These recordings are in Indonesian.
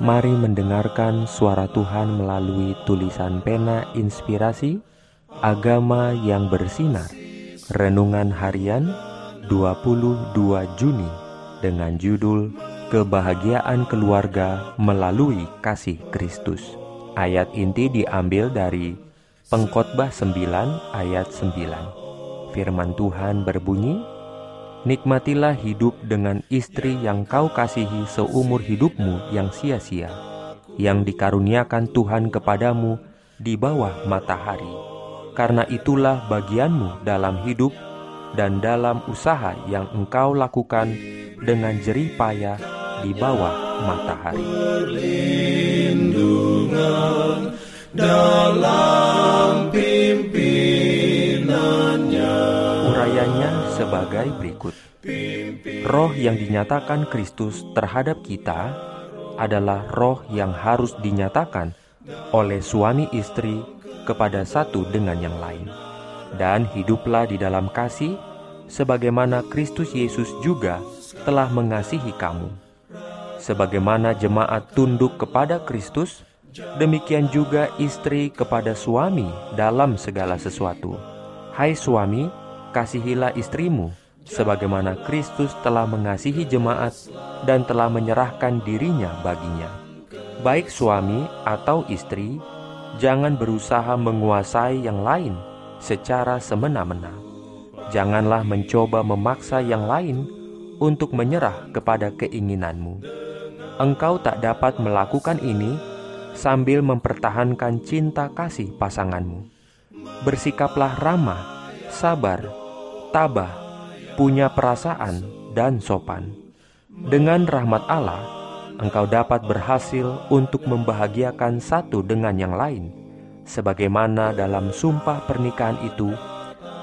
Mari mendengarkan suara Tuhan melalui tulisan pena inspirasi Agama yang bersinar. Renungan harian 22 Juni dengan judul Kebahagiaan keluarga melalui kasih Kristus. Ayat inti diambil dari Pengkhotbah 9 ayat 9 Firman Tuhan berbunyi Nikmatilah hidup dengan istri yang kau kasihi seumur hidupmu yang sia-sia, yang dikaruniakan Tuhan kepadamu di bawah matahari. Karena itulah bagianmu dalam hidup dan dalam usaha yang engkau lakukan dengan jerih payah di bawah matahari. dalam sebagai berikut. Roh yang dinyatakan Kristus terhadap kita adalah roh yang harus dinyatakan oleh suami istri kepada satu dengan yang lain. Dan hiduplah di dalam kasih sebagaimana Kristus Yesus juga telah mengasihi kamu. Sebagaimana jemaat tunduk kepada Kristus, demikian juga istri kepada suami dalam segala sesuatu. Hai suami, kasihilah istrimu, sebagaimana Kristus telah mengasihi jemaat dan telah menyerahkan dirinya baginya. Baik suami atau istri, jangan berusaha menguasai yang lain secara semena-mena. Janganlah mencoba memaksa yang lain untuk menyerah kepada keinginanmu. Engkau tak dapat melakukan ini sambil mempertahankan cinta kasih pasanganmu. Bersikaplah ramah sabar, tabah, punya perasaan, dan sopan. Dengan rahmat Allah, engkau dapat berhasil untuk membahagiakan satu dengan yang lain, sebagaimana dalam sumpah pernikahan itu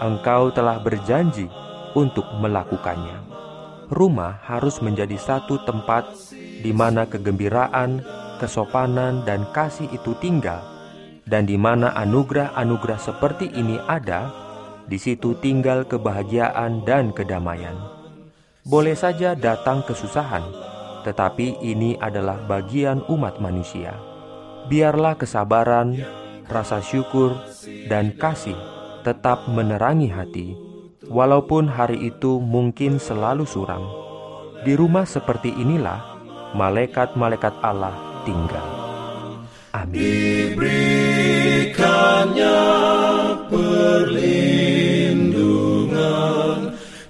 engkau telah berjanji untuk melakukannya. Rumah harus menjadi satu tempat di mana kegembiraan, kesopanan, dan kasih itu tinggal, dan di mana anugerah-anugerah seperti ini ada di situ tinggal kebahagiaan dan kedamaian. Boleh saja datang kesusahan, tetapi ini adalah bagian umat manusia. Biarlah kesabaran, rasa syukur, dan kasih tetap menerangi hati, walaupun hari itu mungkin selalu suram. Di rumah seperti inilah malaikat-malaikat Allah tinggal. Amin.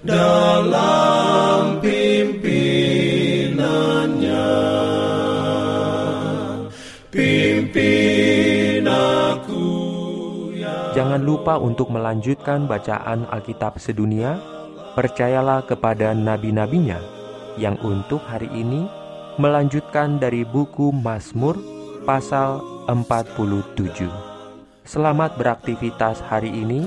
Dalam pimpinannya. Pimpin aku ya Jangan lupa untuk melanjutkan bacaan Alkitab sedunia. Percayalah kepada nabi-nabinya yang untuk hari ini melanjutkan dari buku Mazmur pasal 47. Selamat beraktivitas hari ini.